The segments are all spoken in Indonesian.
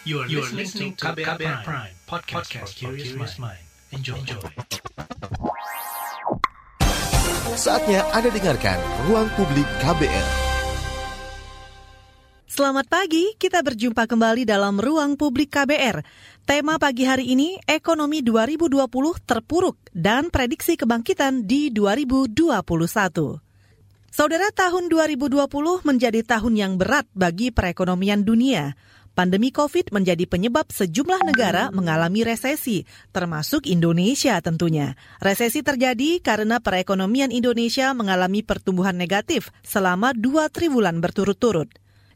You are, you are listening to KBR, KBR Prime, Prime podcast, podcast for curious mind. Enjoy. Enjoy. Saatnya Anda dengarkan Ruang Publik KBR. Selamat pagi, kita berjumpa kembali dalam Ruang Publik KBR. Tema pagi hari ini, ekonomi 2020 terpuruk dan prediksi kebangkitan di 2021. Saudara, tahun 2020 menjadi tahun yang berat bagi perekonomian dunia. Pandemi COVID menjadi penyebab sejumlah negara mengalami resesi, termasuk Indonesia tentunya. Resesi terjadi karena perekonomian Indonesia mengalami pertumbuhan negatif selama dua triwulan berturut-turut.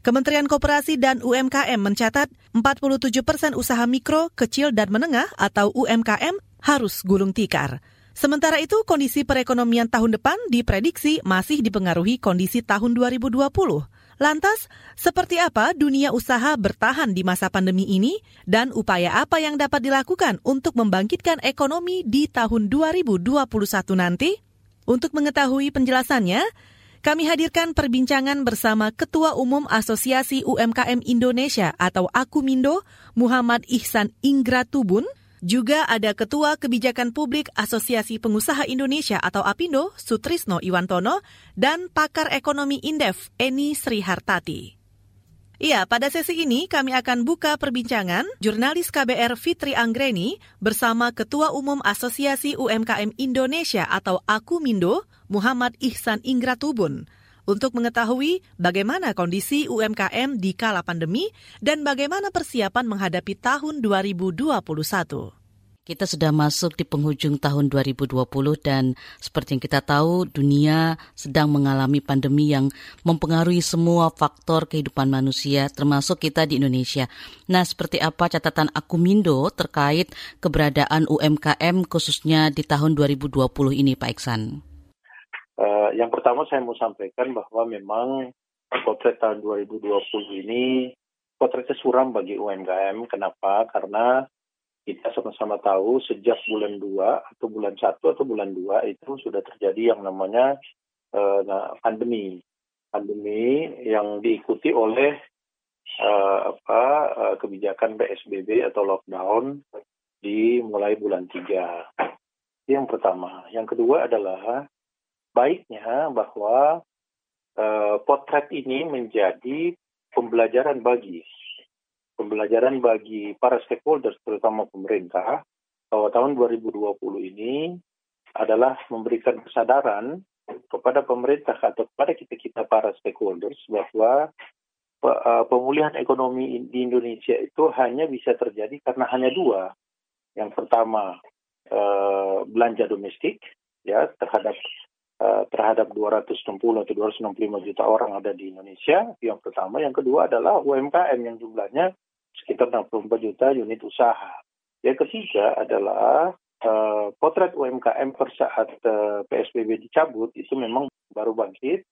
Kementerian Koperasi dan UMKM mencatat 47 persen usaha mikro, kecil, dan menengah atau UMKM harus gulung tikar. Sementara itu, kondisi perekonomian tahun depan diprediksi masih dipengaruhi kondisi tahun 2020. Lantas, seperti apa dunia usaha bertahan di masa pandemi ini dan upaya apa yang dapat dilakukan untuk membangkitkan ekonomi di tahun 2021 nanti? Untuk mengetahui penjelasannya, kami hadirkan perbincangan bersama Ketua Umum Asosiasi UMKM Indonesia atau Akumindo, Muhammad Ihsan Ingratubun, juga ada Ketua Kebijakan Publik Asosiasi Pengusaha Indonesia atau APindo, Sutrisno Iwantono, dan pakar ekonomi Indef, Eni Srihartati. Iya, pada sesi ini kami akan buka perbincangan jurnalis KBR Fitri Anggreni bersama Ketua Umum Asosiasi UMKM Indonesia atau Akumindo, Muhammad Ihsan Ingratubun untuk mengetahui bagaimana kondisi UMKM di kala pandemi dan bagaimana persiapan menghadapi tahun 2021. Kita sudah masuk di penghujung tahun 2020 dan seperti yang kita tahu dunia sedang mengalami pandemi yang mempengaruhi semua faktor kehidupan manusia termasuk kita di Indonesia. Nah, seperti apa catatan Akumindo terkait keberadaan UMKM khususnya di tahun 2020 ini Pak Iksan? Uh, yang pertama saya mau sampaikan bahwa memang potret tahun 2020 ini potretnya suram bagi UMKM. Kenapa? Karena kita sama-sama tahu sejak bulan 2 atau bulan 1 atau bulan 2 itu sudah terjadi yang namanya uh, pandemi. Pandemi yang diikuti oleh uh, apa uh, kebijakan PSBB atau lockdown di mulai bulan 3. Yang pertama. Yang kedua adalah baiknya bahwa uh, potret ini menjadi pembelajaran bagi pembelajaran bagi para stakeholders terutama pemerintah bahwa tahun 2020 ini adalah memberikan kesadaran kepada pemerintah atau kepada kita kita para stakeholders bahwa uh, pemulihan ekonomi di Indonesia itu hanya bisa terjadi karena hanya dua. Yang pertama uh, belanja domestik ya terhadap Eh, terhadap 260 atau 265 juta orang ada di Indonesia. Yang pertama, yang kedua adalah UMKM yang jumlahnya sekitar 64 juta unit usaha. Yang ketiga adalah uh, potret UMKM per saat uh, PSBB dicabut itu memang baru bangkit,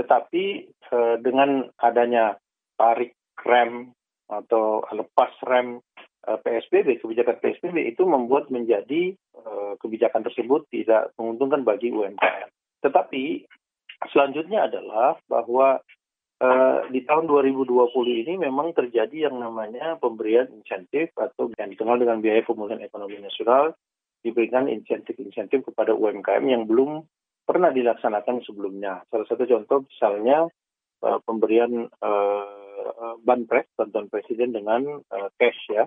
tetapi uh, dengan adanya tarik rem atau lepas rem uh, PSBB, kebijakan PSBB itu membuat menjadi uh, kebijakan tersebut tidak menguntungkan bagi UMKM. Tetapi selanjutnya adalah bahwa uh, di tahun 2020 ini memang terjadi yang namanya pemberian insentif atau yang dikenal dengan biaya pemulihan ekonomi nasional diberikan insentif-insentif kepada UMKM yang belum pernah dilaksanakan sebelumnya. Salah satu contoh misalnya uh, pemberian uh, banpres bantuan presiden dengan uh, cash ya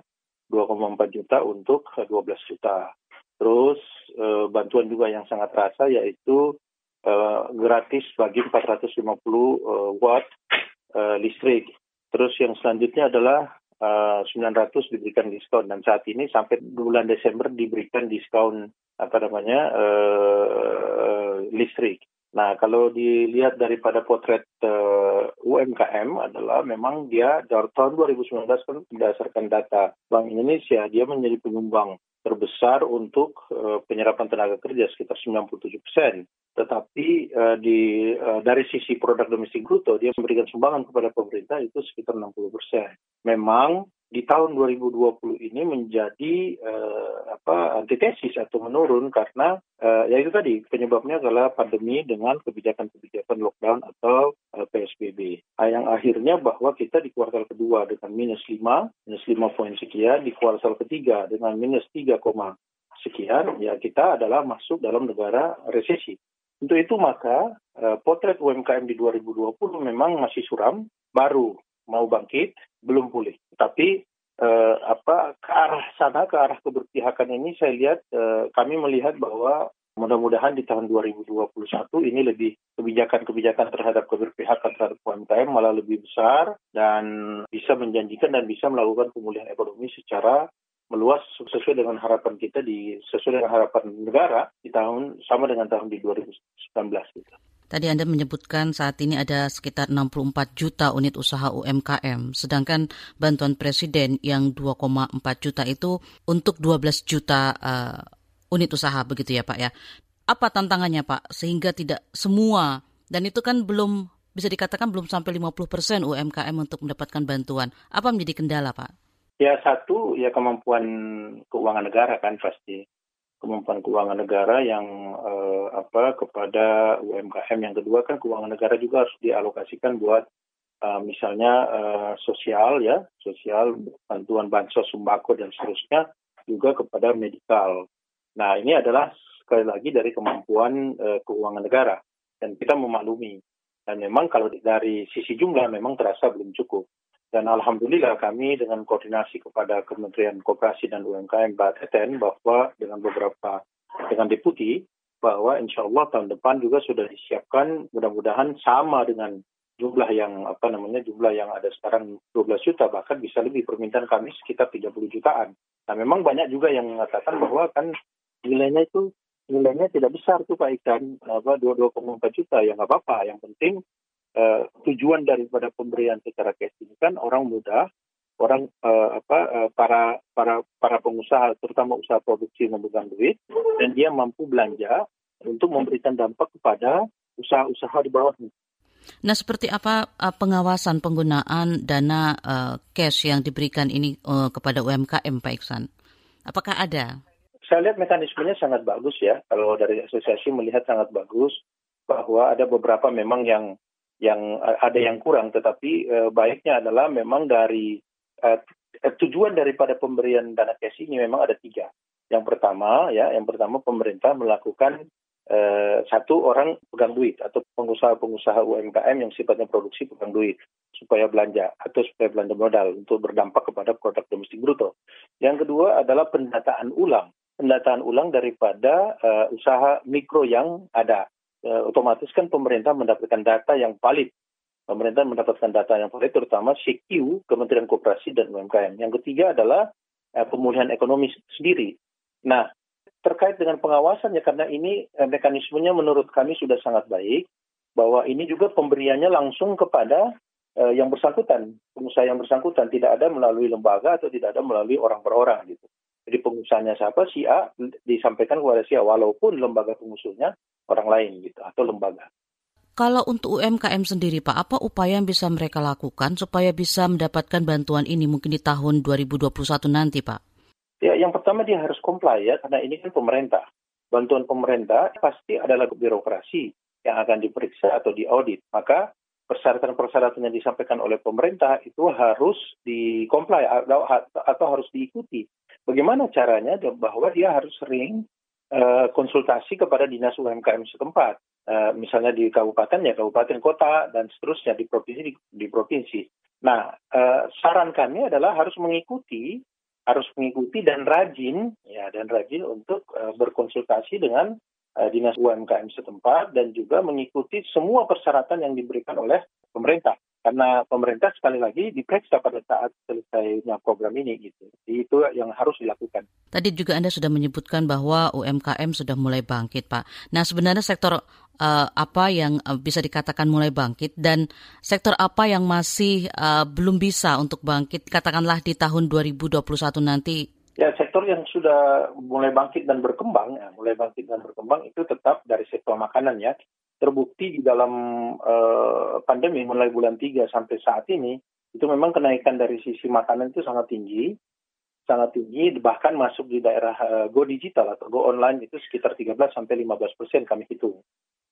2,4 juta untuk 12 juta. Terus uh, bantuan juga yang sangat terasa yaitu uh, gratis bagi 450 uh, watt uh, listrik. Terus yang selanjutnya adalah uh, 900 diberikan diskon dan saat ini sampai bulan Desember diberikan diskon apa namanya uh, listrik. Nah, kalau dilihat daripada potret uh, UMKM adalah memang dia dari tahun 2019 kan berdasarkan data Bank Indonesia dia menjadi penyumbang terbesar untuk uh, penyerapan tenaga kerja sekitar 97 persen. Tetapi uh, di uh, dari sisi produk domestik bruto dia memberikan sumbangan kepada pemerintah itu sekitar 60 persen. Memang di tahun 2020 ini menjadi uh, apa antitesis atau menurun karena uh, ya itu tadi penyebabnya adalah pandemi dengan kebijakan-kebijakan lockdown atau uh, PSBB. Uh, yang akhirnya bahwa kita di kuartal kedua dengan minus 5, minus 5 poin sekian, di kuartal ketiga dengan minus 3, sekian, ya kita adalah masuk dalam negara resesi. Untuk itu maka uh, potret UMKM di 2020 memang masih suram, baru mau bangkit, belum pulih. Tapi eh, apa ke arah sana, ke arah keberpihakan ini saya lihat eh, kami melihat bahwa mudah-mudahan di tahun 2021 ini lebih kebijakan-kebijakan terhadap keberpihakan terhadap UMKM malah lebih besar dan bisa menjanjikan dan bisa melakukan pemulihan ekonomi secara meluas sesuai dengan harapan kita di sesuai dengan harapan negara di tahun sama dengan tahun di 2019 gitu. Tadi Anda menyebutkan saat ini ada sekitar 64 juta unit usaha UMKM, sedangkan bantuan presiden yang 2,4 juta itu untuk 12 juta uh, unit usaha begitu ya Pak ya. Apa tantangannya Pak sehingga tidak semua dan itu kan belum bisa dikatakan belum sampai 50 persen UMKM untuk mendapatkan bantuan. Apa menjadi kendala Pak? Ya satu ya kemampuan keuangan negara kan pasti kemampuan keuangan negara yang eh, apa kepada UMKM. Yang kedua kan keuangan negara juga harus dialokasikan buat uh, misalnya uh, sosial ya, sosial bantuan bansos sembako dan seterusnya juga kepada medikal. Nah ini adalah sekali lagi dari kemampuan uh, keuangan negara dan kita memaklumi. Dan memang kalau dari sisi jumlah memang terasa belum cukup. Dan alhamdulillah kami dengan koordinasi kepada Kementerian Koperasi dan UMKM Bateten bahwa dengan beberapa dengan deputi bahwa insya Allah tahun depan juga sudah disiapkan mudah-mudahan sama dengan jumlah yang apa namanya jumlah yang ada sekarang 12 juta bahkan bisa lebih. Permintaan kami sekitar 30 jutaan. Nah memang banyak juga yang mengatakan bahwa kan nilainya itu nilainya tidak besar tuh Pak Ikan apa 22,4 juta ya nggak apa-apa. Yang penting uh, tujuan daripada pemberian secara cash ini kan orang muda, orang uh, apa uh, para para para pengusaha terutama usaha produksi memegang duit dan dia mampu belanja untuk memberikan dampak kepada usaha-usaha di bawahnya. Nah, seperti apa uh, pengawasan penggunaan dana uh, cash yang diberikan ini uh, kepada UMKM, Pak Iksan? Apakah ada? Saya lihat mekanismenya sangat bagus ya. Kalau dari asosiasi melihat sangat bagus bahwa ada beberapa memang yang yang uh, ada yang kurang, tetapi uh, baiknya adalah memang dari uh, tujuan daripada pemberian dana cash ini memang ada tiga. Yang pertama ya, yang pertama pemerintah melakukan uh, satu orang pegang duit atau pengusaha-pengusaha UMKM yang sifatnya produksi pegang duit supaya belanja atau supaya belanja modal untuk berdampak kepada produk domestik bruto. Yang kedua adalah pendataan ulang, pendataan ulang daripada uh, usaha mikro yang ada uh, otomatis kan pemerintah mendapatkan data yang valid. Pemerintah mendapatkan data yang valid terutama CQ, Kementerian Koperasi dan UMKM. Yang ketiga adalah uh, pemulihan ekonomi sendiri. Nah, terkait dengan pengawasannya karena ini uh, mekanismenya menurut kami sudah sangat baik bahwa ini juga pemberiannya langsung kepada uh, yang bersangkutan, pengusaha yang bersangkutan tidak ada melalui lembaga atau tidak ada melalui orang per orang gitu. Jadi pengusahanya siapa si A disampaikan kepada si A walaupun lembaga pengusulnya orang lain gitu atau lembaga. Kalau untuk UMKM sendiri Pak, apa upaya yang bisa mereka lakukan supaya bisa mendapatkan bantuan ini mungkin di tahun 2021 nanti Pak? Ya, yang pertama dia harus comply ya, karena ini kan pemerintah. Bantuan pemerintah pasti adalah birokrasi yang akan diperiksa atau diaudit. Maka persyaratan-persyaratan yang disampaikan oleh pemerintah itu harus di comply atau, atau harus diikuti Bagaimana caranya? Bahwa dia harus sering uh, konsultasi kepada dinas UMKM setempat. Uh, misalnya di kabupaten ya kabupaten kota dan seterusnya di provinsi di, di provinsi. Nah, uh, saran kami adalah harus mengikuti harus mengikuti dan rajin ya dan rajin untuk uh, berkonsultasi dengan dinas UMKM setempat dan juga mengikuti semua persyaratan yang diberikan oleh pemerintah karena pemerintah sekali lagi diperiksa pada saat selesainya program ini gitu. Itu yang harus dilakukan. Tadi juga Anda sudah menyebutkan bahwa UMKM sudah mulai bangkit, Pak. Nah, sebenarnya sektor uh, apa yang uh, bisa dikatakan mulai bangkit dan sektor apa yang masih uh, belum bisa untuk bangkit katakanlah di tahun 2021 nanti? Ya, sektor yang sudah mulai bangkit dan berkembang, ya, mulai bangkit dan berkembang itu tetap dari sektor makanan ya terbukti di dalam uh, pandemi mulai bulan 3 sampai saat ini itu memang kenaikan dari sisi makanan itu sangat tinggi, sangat tinggi, bahkan masuk di daerah uh, go digital atau go online itu sekitar 13 sampai 15 persen kami hitung.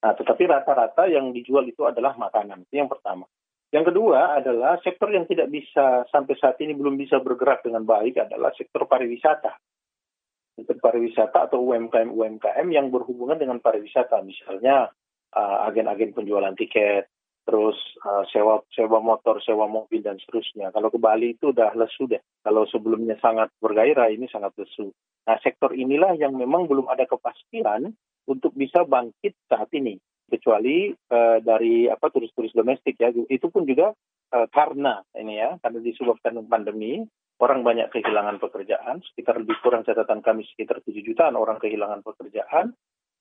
Nah, tetapi rata-rata yang dijual itu adalah makanan. Itu yang pertama. Yang kedua adalah sektor yang tidak bisa sampai saat ini belum bisa bergerak dengan baik adalah sektor pariwisata. Sektor pariwisata atau UMKM-UMKM yang berhubungan dengan pariwisata, misalnya uh, agen-agen penjualan tiket, terus uh, sewa sewa motor, sewa mobil dan seterusnya. Kalau ke Bali itu udah lesu deh. Kalau sebelumnya sangat bergairah, ini sangat lesu. Nah, sektor inilah yang memang belum ada kepastian untuk bisa bangkit saat ini. Kecuali uh, dari apa turis-turis domestik ya, itu pun juga uh, karena ini ya, karena disebabkan pandemi, orang banyak kehilangan pekerjaan, sekitar lebih kurang catatan kami sekitar 7 jutaan orang kehilangan pekerjaan.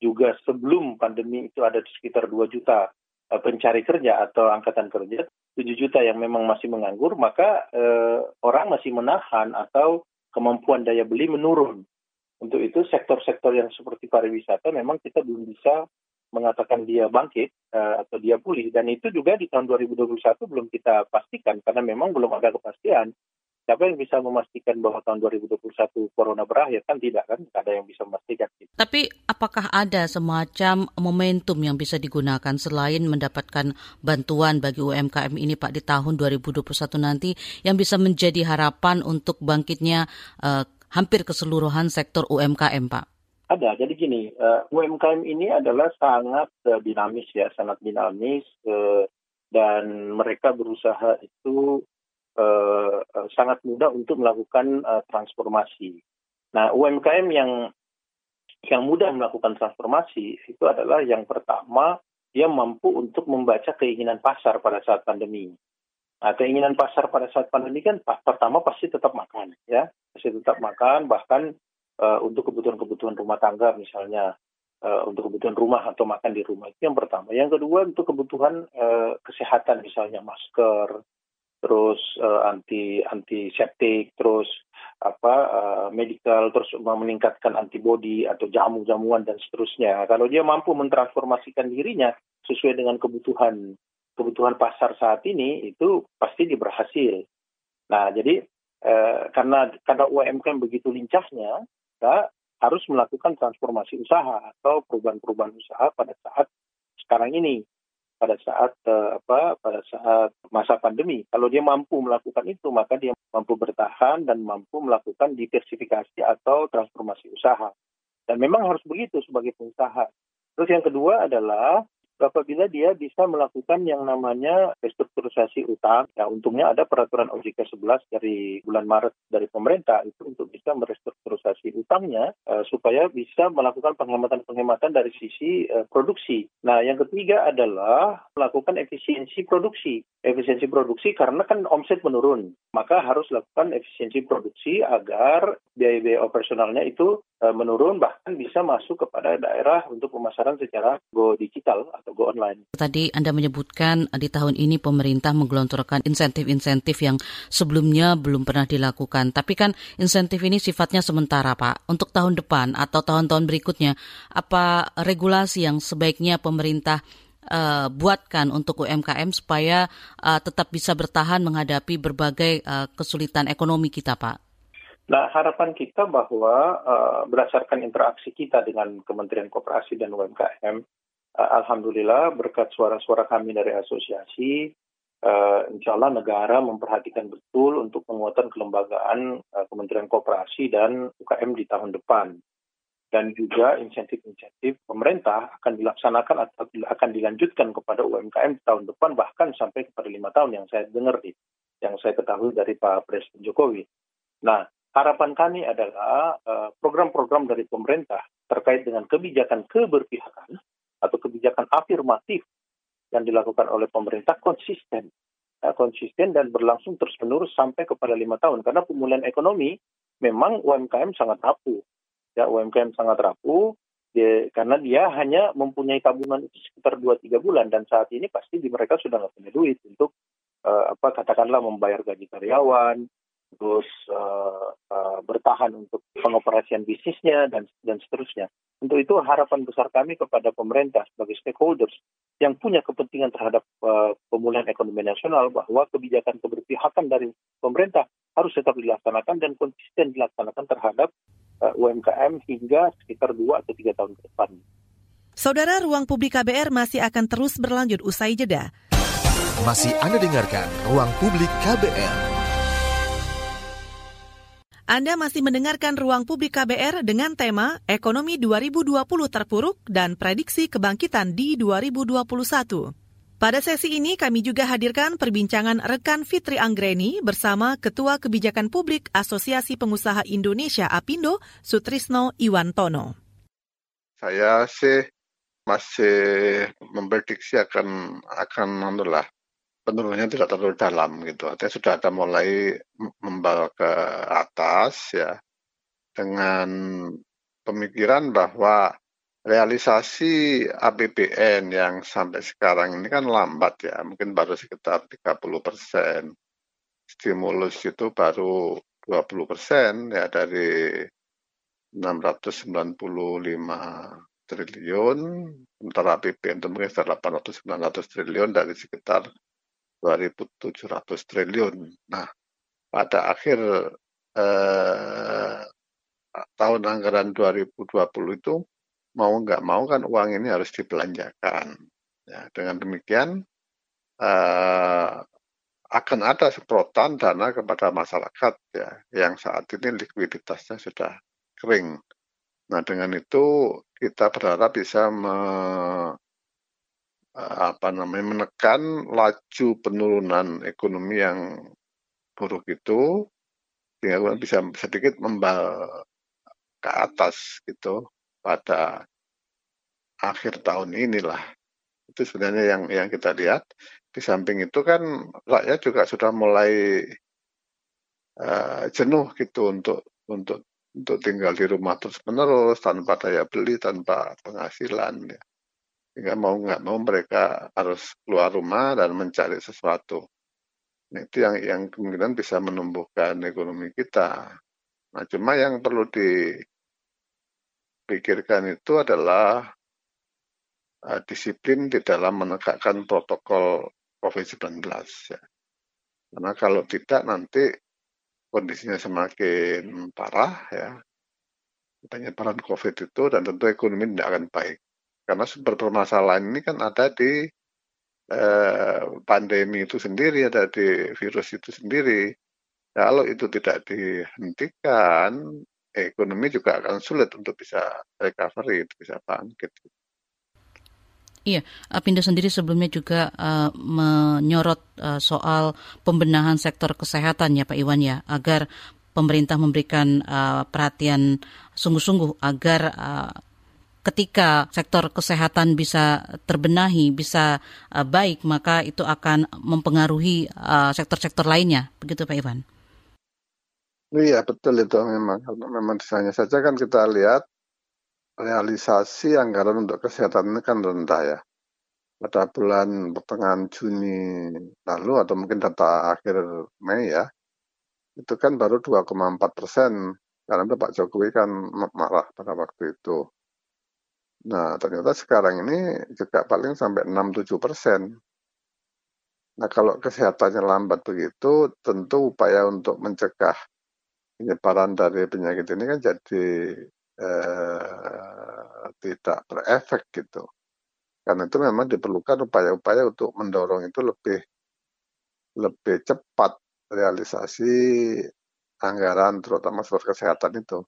Juga sebelum pandemi itu ada sekitar 2 juta Eh, pencari kerja atau angkatan kerja 7 juta yang memang masih menganggur, maka eh, orang masih menahan atau kemampuan daya beli menurun. Untuk itu sektor-sektor yang seperti pariwisata memang kita belum bisa mengatakan dia bangkit eh, atau dia pulih dan itu juga di tahun 2021 belum kita pastikan karena memang belum ada kepastian siapa yang bisa memastikan bahwa tahun 2021 corona berakhir kan tidak kan tidak ada yang bisa memastikan. Tapi apakah ada semacam momentum yang bisa digunakan selain mendapatkan bantuan bagi UMKM ini Pak di tahun 2021 nanti yang bisa menjadi harapan untuk bangkitnya uh, hampir keseluruhan sektor UMKM Pak? Ada, jadi gini, uh, eh, UMKM ini adalah sangat uh, dinamis ya, sangat dinamis uh, dan mereka berusaha itu uh, sangat mudah untuk melakukan uh, transformasi. Nah, UMKM yang yang mudah melakukan transformasi itu adalah yang pertama dia mampu untuk membaca keinginan pasar pada saat pandemi. Nah, keinginan pasar pada saat pandemi kan pertama pasti tetap makan, ya, pasti tetap makan, bahkan uh, untuk kebutuhan-kebutuhan rumah tangga misalnya, uh, untuk kebutuhan rumah atau makan di rumah itu yang pertama. Yang kedua untuk kebutuhan uh, kesehatan misalnya masker, terus uh, anti antiseptik, terus apa uh, medical, terus meningkatkan antibodi atau jamu-jamuan dan seterusnya. Kalau dia mampu mentransformasikan dirinya sesuai dengan kebutuhan kebutuhan pasar saat ini itu pasti diberhasil. Nah, jadi uh, karena karena UMKM begitu lincahnya, kita harus melakukan transformasi usaha atau perubahan-perubahan usaha pada saat sekarang ini pada saat uh, apa pada saat masa pandemi. Kalau dia mampu melakukan itu, maka dia mampu bertahan dan mampu melakukan diversifikasi atau transformasi usaha. Dan memang harus begitu sebagai pengusaha. Terus yang kedua adalah apabila dia bisa melakukan yang namanya restrukturisasi utang. Ya, untungnya ada peraturan OJK 11 dari bulan Maret dari pemerintah itu untuk bisa merestrukturisasi utangnya uh, supaya bisa melakukan penghematan-penghematan dari sisi uh, produksi. Nah, yang ketiga adalah melakukan efisiensi produksi. Efisiensi produksi karena kan omset menurun, maka harus lakukan efisiensi produksi agar biaya-biaya operasionalnya itu menurun bahkan bisa masuk kepada daerah untuk pemasaran secara go digital atau go online. Tadi Anda menyebutkan di tahun ini pemerintah menggelontorkan insentif-insentif yang sebelumnya belum pernah dilakukan. Tapi kan insentif ini sifatnya sementara, Pak. Untuk tahun depan atau tahun-tahun berikutnya, apa regulasi yang sebaiknya pemerintah uh, buatkan untuk UMKM supaya uh, tetap bisa bertahan menghadapi berbagai uh, kesulitan ekonomi kita, Pak? Nah, harapan kita bahwa uh, berdasarkan interaksi kita dengan Kementerian Koperasi dan UMKM, uh, alhamdulillah berkat suara-suara kami dari asosiasi, uh, insya Allah negara memperhatikan betul untuk penguatan kelembagaan uh, Kementerian Kooperasi dan UKM di tahun depan. Dan juga insentif-insentif pemerintah akan dilaksanakan atau akan dilanjutkan kepada UMKM di tahun depan bahkan sampai kepada lima tahun yang saya dengar yang saya ketahui dari Pak Presiden Jokowi. Nah, harapan kami adalah program-program dari pemerintah terkait dengan kebijakan keberpihakan atau kebijakan afirmatif yang dilakukan oleh pemerintah konsisten, ya, konsisten dan berlangsung terus menerus sampai kepada lima tahun. Karena pemulihan ekonomi memang UMKM sangat rapuh, ya UMKM sangat rapuh. Dia, karena dia hanya mempunyai tabungan sekitar 2-3 bulan dan saat ini pasti di mereka sudah nggak punya duit untuk uh, apa katakanlah membayar gaji karyawan, terus uh, uh, bertahan untuk pengoperasian bisnisnya dan dan seterusnya. Untuk itu harapan besar kami kepada pemerintah sebagai stakeholders yang punya kepentingan terhadap uh, pemulihan ekonomi nasional bahwa kebijakan keberpihakan dari pemerintah harus tetap dilaksanakan dan konsisten dilaksanakan terhadap uh, UMKM hingga sekitar dua atau tiga tahun ke depan. Saudara, ruang publik KBR masih akan terus berlanjut usai jeda. Masih Anda dengarkan Ruang Publik KBR. Anda masih mendengarkan Ruang Publik KBR dengan tema Ekonomi 2020 terpuruk dan prediksi kebangkitan di 2021. Pada sesi ini kami juga hadirkan perbincangan rekan Fitri Anggreni bersama Ketua Kebijakan Publik Asosiasi Pengusaha Indonesia Apindo, Sutrisno Iwantono. Saya sih masih memprediksi akan akan penurunannya tidak terlalu dalam gitu. Artinya sudah ada mulai membawa ke atas ya dengan pemikiran bahwa realisasi APBN yang sampai sekarang ini kan lambat ya, mungkin baru sekitar 30 persen. Stimulus itu baru 20 persen ya dari 695 triliun, sementara APBN itu mungkin sekitar 800-900 triliun dari sekitar 2.700 triliun. Nah, pada akhir eh, tahun anggaran 2020 itu mau nggak mau kan uang ini harus dibelanjakan. Ya, dengan demikian eh, akan ada seprotan dana kepada masyarakat ya yang saat ini likuiditasnya sudah kering. Nah dengan itu kita berharap bisa me apa namanya, menekan laju penurunan ekonomi yang buruk itu, sehingga bisa sedikit membal ke atas gitu pada akhir tahun inilah. Itu sebenarnya yang yang kita lihat. Di samping itu kan rakyat juga sudah mulai uh, jenuh gitu untuk untuk untuk tinggal di rumah terus menerus tanpa daya beli, tanpa penghasilan ya. Sehingga mau nggak mau mereka harus keluar rumah dan mencari sesuatu. Nah, itu yang yang kemungkinan bisa menumbuhkan ekonomi kita. Nah, cuma yang perlu dipikirkan itu adalah uh, disiplin di dalam menegakkan protokol COVID-19. Ya. Karena kalau tidak nanti kondisinya semakin parah ya, penyebaran COVID itu dan tentu ekonomi tidak akan baik. Karena sumber permasalahan ini kan ada di eh, pandemi itu sendiri, ada di virus itu sendiri. Kalau itu tidak dihentikan, ekonomi juga akan sulit untuk bisa recovery, bisa bangkit. Iya, Apindo sendiri sebelumnya juga uh, menyorot uh, soal pembenahan sektor kesehatan ya Pak Iwan ya, agar pemerintah memberikan uh, perhatian sungguh-sungguh agar uh, ketika sektor kesehatan bisa terbenahi, bisa uh, baik, maka itu akan mempengaruhi uh, sektor-sektor lainnya. Begitu Pak Iwan? Iya, betul itu memang. Memang misalnya saja kan kita lihat realisasi anggaran untuk kesehatan ini kan rendah ya. Pada bulan pertengahan Juni lalu atau mungkin data akhir Mei ya, itu kan baru 2,4 persen. Karena itu Pak Jokowi kan marah pada waktu itu. Nah, ternyata sekarang ini juga paling sampai 6-7 persen. Nah, kalau kesehatannya lambat begitu, tentu upaya untuk mencegah penyebaran dari penyakit ini kan jadi eh, tidak berefek gitu. Karena itu memang diperlukan upaya-upaya untuk mendorong itu lebih lebih cepat realisasi anggaran terutama sektor kesehatan itu.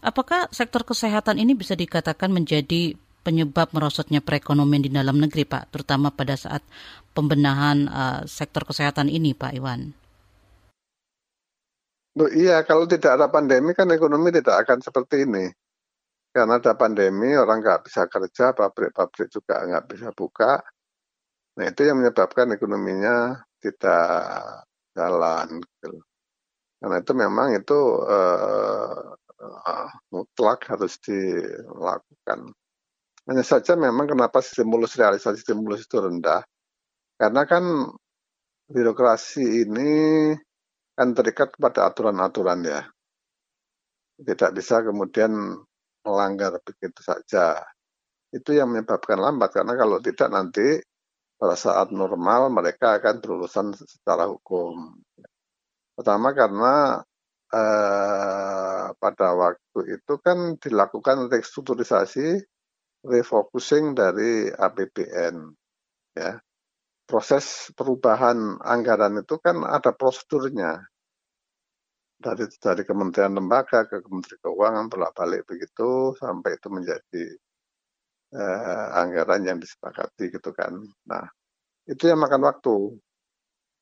Apakah sektor kesehatan ini bisa dikatakan menjadi penyebab merosotnya perekonomian di dalam negeri, Pak, terutama pada saat pembenahan uh, sektor kesehatan ini, Pak Iwan? Iya, kalau tidak ada pandemi kan ekonomi tidak akan seperti ini. Karena ada pandemi, orang nggak bisa kerja, pabrik-pabrik juga nggak bisa buka. Nah, itu yang menyebabkan ekonominya tidak jalan. Gitu. Karena itu memang itu uh, uh, mutlak harus dilakukan. Hanya saja memang kenapa stimulus realisasi stimulus itu rendah, karena kan birokrasi ini kan terikat kepada aturan-aturan ya. Tidak bisa kemudian melanggar begitu saja. Itu yang menyebabkan lambat karena kalau tidak nanti pada saat normal mereka akan berurusan secara hukum. Pertama karena eh, pada waktu itu kan dilakukan restrukturisasi, refocusing dari APBN, ya. Proses perubahan anggaran itu kan ada prosedurnya dari dari kementerian lembaga ke kementerian keuangan bolak balik begitu sampai itu menjadi eh, anggaran yang disepakati gitu kan. Nah, itu yang makan waktu.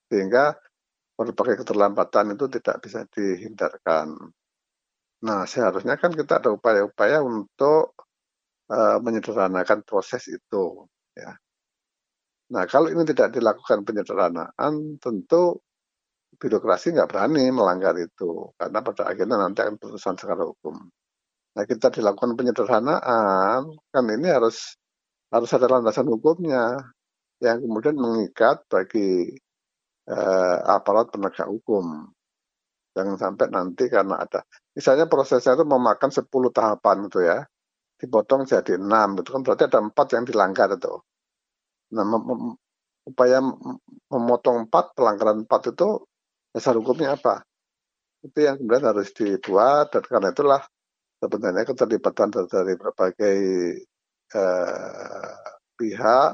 Sehingga berbagai keterlambatan itu tidak bisa dihindarkan. Nah, seharusnya kan kita ada upaya-upaya untuk uh, menyederhanakan proses itu. Ya. Nah, kalau ini tidak dilakukan penyederhanaan, tentu birokrasi nggak berani melanggar itu, karena pada akhirnya nanti akan putusan secara hukum. Nah, kita dilakukan penyederhanaan, kan ini harus harus ada landasan hukumnya yang kemudian mengikat bagi eh, aparat penegak hukum. Jangan sampai nanti karena ada, misalnya prosesnya itu memakan 10 tahapan itu ya, dipotong jadi 6, itu kan berarti ada 4 yang dilanggar itu. Nah, upaya memotong 4, pelanggaran 4 itu dasar hukumnya apa? Itu yang kemudian harus dibuat, dan karena itulah sebenarnya keterlibatan dari berbagai eh, pihak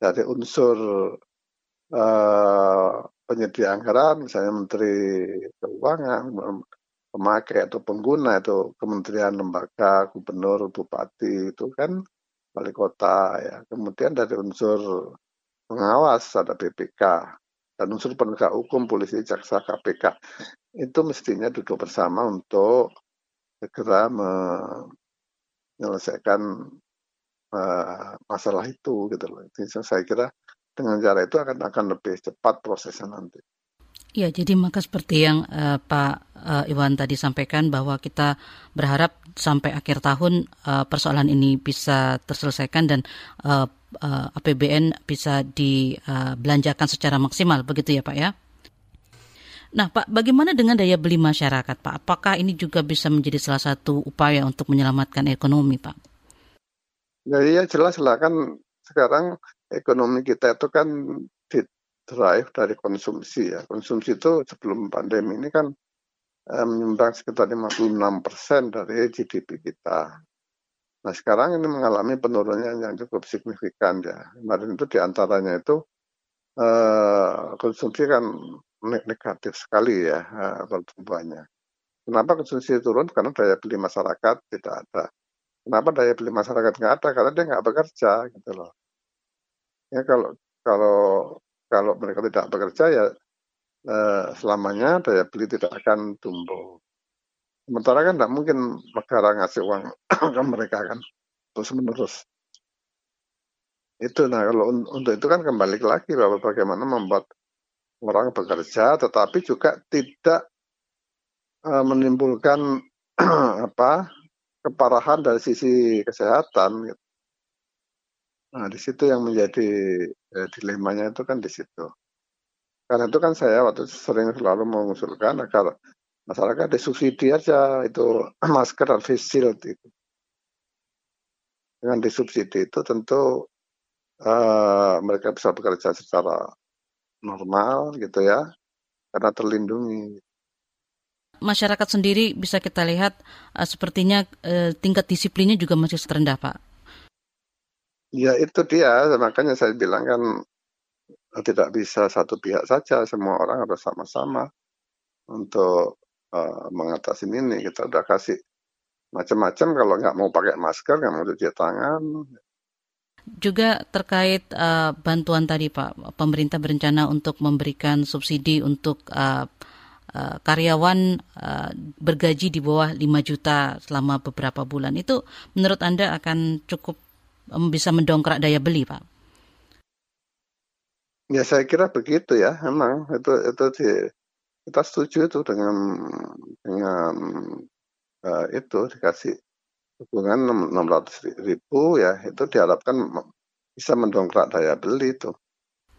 dari unsur eh, penyedia anggaran, misalnya Menteri Keuangan, pemakai atau pengguna itu kementerian, lembaga, gubernur, bupati itu kan wali kota ya. Kemudian dari unsur pengawas ada BPK dan unsur penegak hukum, polisi, jaksa, KPK itu mestinya duduk bersama untuk segera menyelesaikan uh, masalah itu gitu loh. Jadi saya kira dengan cara itu akan akan lebih cepat prosesnya nanti. Ya, jadi maka seperti yang uh, Pak uh, Iwan tadi sampaikan bahwa kita berharap sampai akhir tahun uh, persoalan ini bisa terselesaikan dan uh, uh, APBN bisa dibelanjakan uh, secara maksimal, begitu ya Pak ya? Nah, Pak, bagaimana dengan daya beli masyarakat, Pak? Apakah ini juga bisa menjadi salah satu upaya untuk menyelamatkan ekonomi, Pak? Ya, iya jelas lah kan sekarang ekonomi kita itu kan di drive dari konsumsi ya. Konsumsi itu sebelum pandemi ini kan eh, menyumbang sekitar 56 persen dari GDP kita. Nah sekarang ini mengalami penurunan yang cukup signifikan ya. Kemarin itu di antaranya itu eh, konsumsi kan negatif sekali ya eh, pertumbuhannya. Kenapa konsumsi turun? Karena daya beli masyarakat tidak ada. Kenapa daya beli masyarakat nggak ada? Karena dia nggak bekerja gitu loh. Ya kalau kalau kalau mereka tidak bekerja ya eh, selamanya daya beli tidak akan tumbuh. Sementara kan tidak mungkin negara ngasih uang ke mereka kan terus menerus. Itu nah kalau untuk itu kan kembali lagi bahwa bagaimana membuat orang bekerja tetapi juga tidak uh, menimbulkan apa keparahan dari sisi kesehatan gitu. Nah, di situ yang menjadi eh, dilemanya itu kan di situ. Karena itu kan saya waktu sering selalu mengusulkan agar masyarakat disubsidi aja itu masker dan face shield itu. Dengan disubsidi itu tentu uh, mereka bisa bekerja secara normal gitu ya, karena terlindungi. Masyarakat sendiri bisa kita lihat uh, sepertinya uh, tingkat disiplinnya juga masih terendah, Pak. Ya itu dia, makanya saya bilang kan tidak bisa satu pihak saja, semua orang harus sama-sama untuk uh, mengatasi ini. Kita udah kasih macam-macam. Kalau nggak mau pakai masker, nggak mau cuci tangan, juga terkait uh, bantuan tadi Pak, pemerintah berencana untuk memberikan subsidi untuk uh, karyawan uh, bergaji di bawah 5 juta selama beberapa bulan. Itu menurut Anda akan cukup bisa mendongkrak daya beli Pak? Ya saya kira begitu ya, memang itu itu di, kita setuju itu dengan dengan uh, itu dikasih dukungan 600 ribu ya itu diharapkan bisa mendongkrak daya beli itu.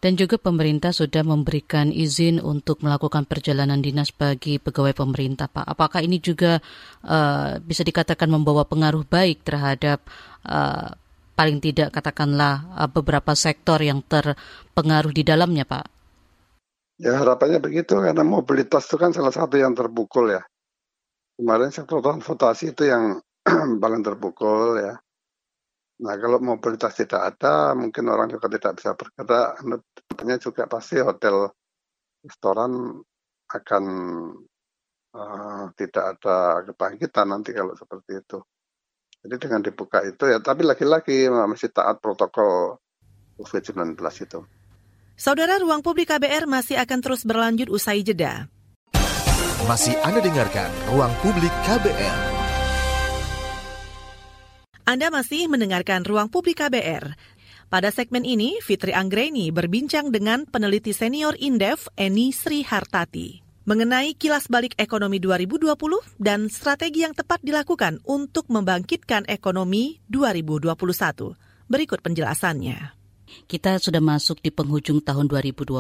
Dan juga pemerintah sudah memberikan izin untuk melakukan perjalanan dinas bagi pegawai pemerintah, Pak. Apakah ini juga uh, bisa dikatakan membawa pengaruh baik terhadap uh, paling tidak katakanlah uh, beberapa sektor yang terpengaruh di dalamnya, Pak? Ya harapannya begitu karena mobilitas itu kan salah satu yang terpukul ya. Kemarin sektor transportasi itu yang paling terpukul ya. Nah, kalau mobilitas tidak ada, mungkin orang juga tidak bisa bergerak. Tentunya juga pasti hotel, restoran akan uh, tidak ada kebangkitan nanti kalau seperti itu. Jadi dengan dibuka itu ya, tapi lagi-lagi masih taat protokol COVID-19 itu. Saudara Ruang Publik KBR masih akan terus berlanjut usai jeda. Masih Anda dengarkan Ruang Publik KBR. Anda masih mendengarkan Ruang Publik KBR. Pada segmen ini, Fitri Anggreni berbincang dengan peneliti senior Indef Eni Sri Hartati mengenai kilas balik ekonomi 2020 dan strategi yang tepat dilakukan untuk membangkitkan ekonomi 2021. Berikut penjelasannya. Kita sudah masuk di penghujung tahun 2020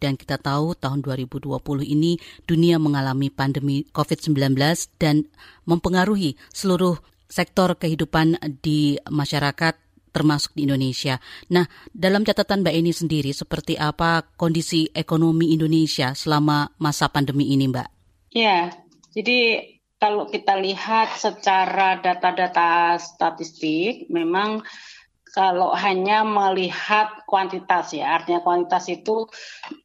dan kita tahu tahun 2020 ini dunia mengalami pandemi COVID-19 dan mempengaruhi seluruh sektor kehidupan di masyarakat termasuk di Indonesia. Nah, dalam catatan Mbak Eni sendiri, seperti apa kondisi ekonomi Indonesia selama masa pandemi ini, Mbak? Ya, jadi kalau kita lihat secara data-data statistik, memang kalau hanya melihat kuantitas ya, artinya kuantitas itu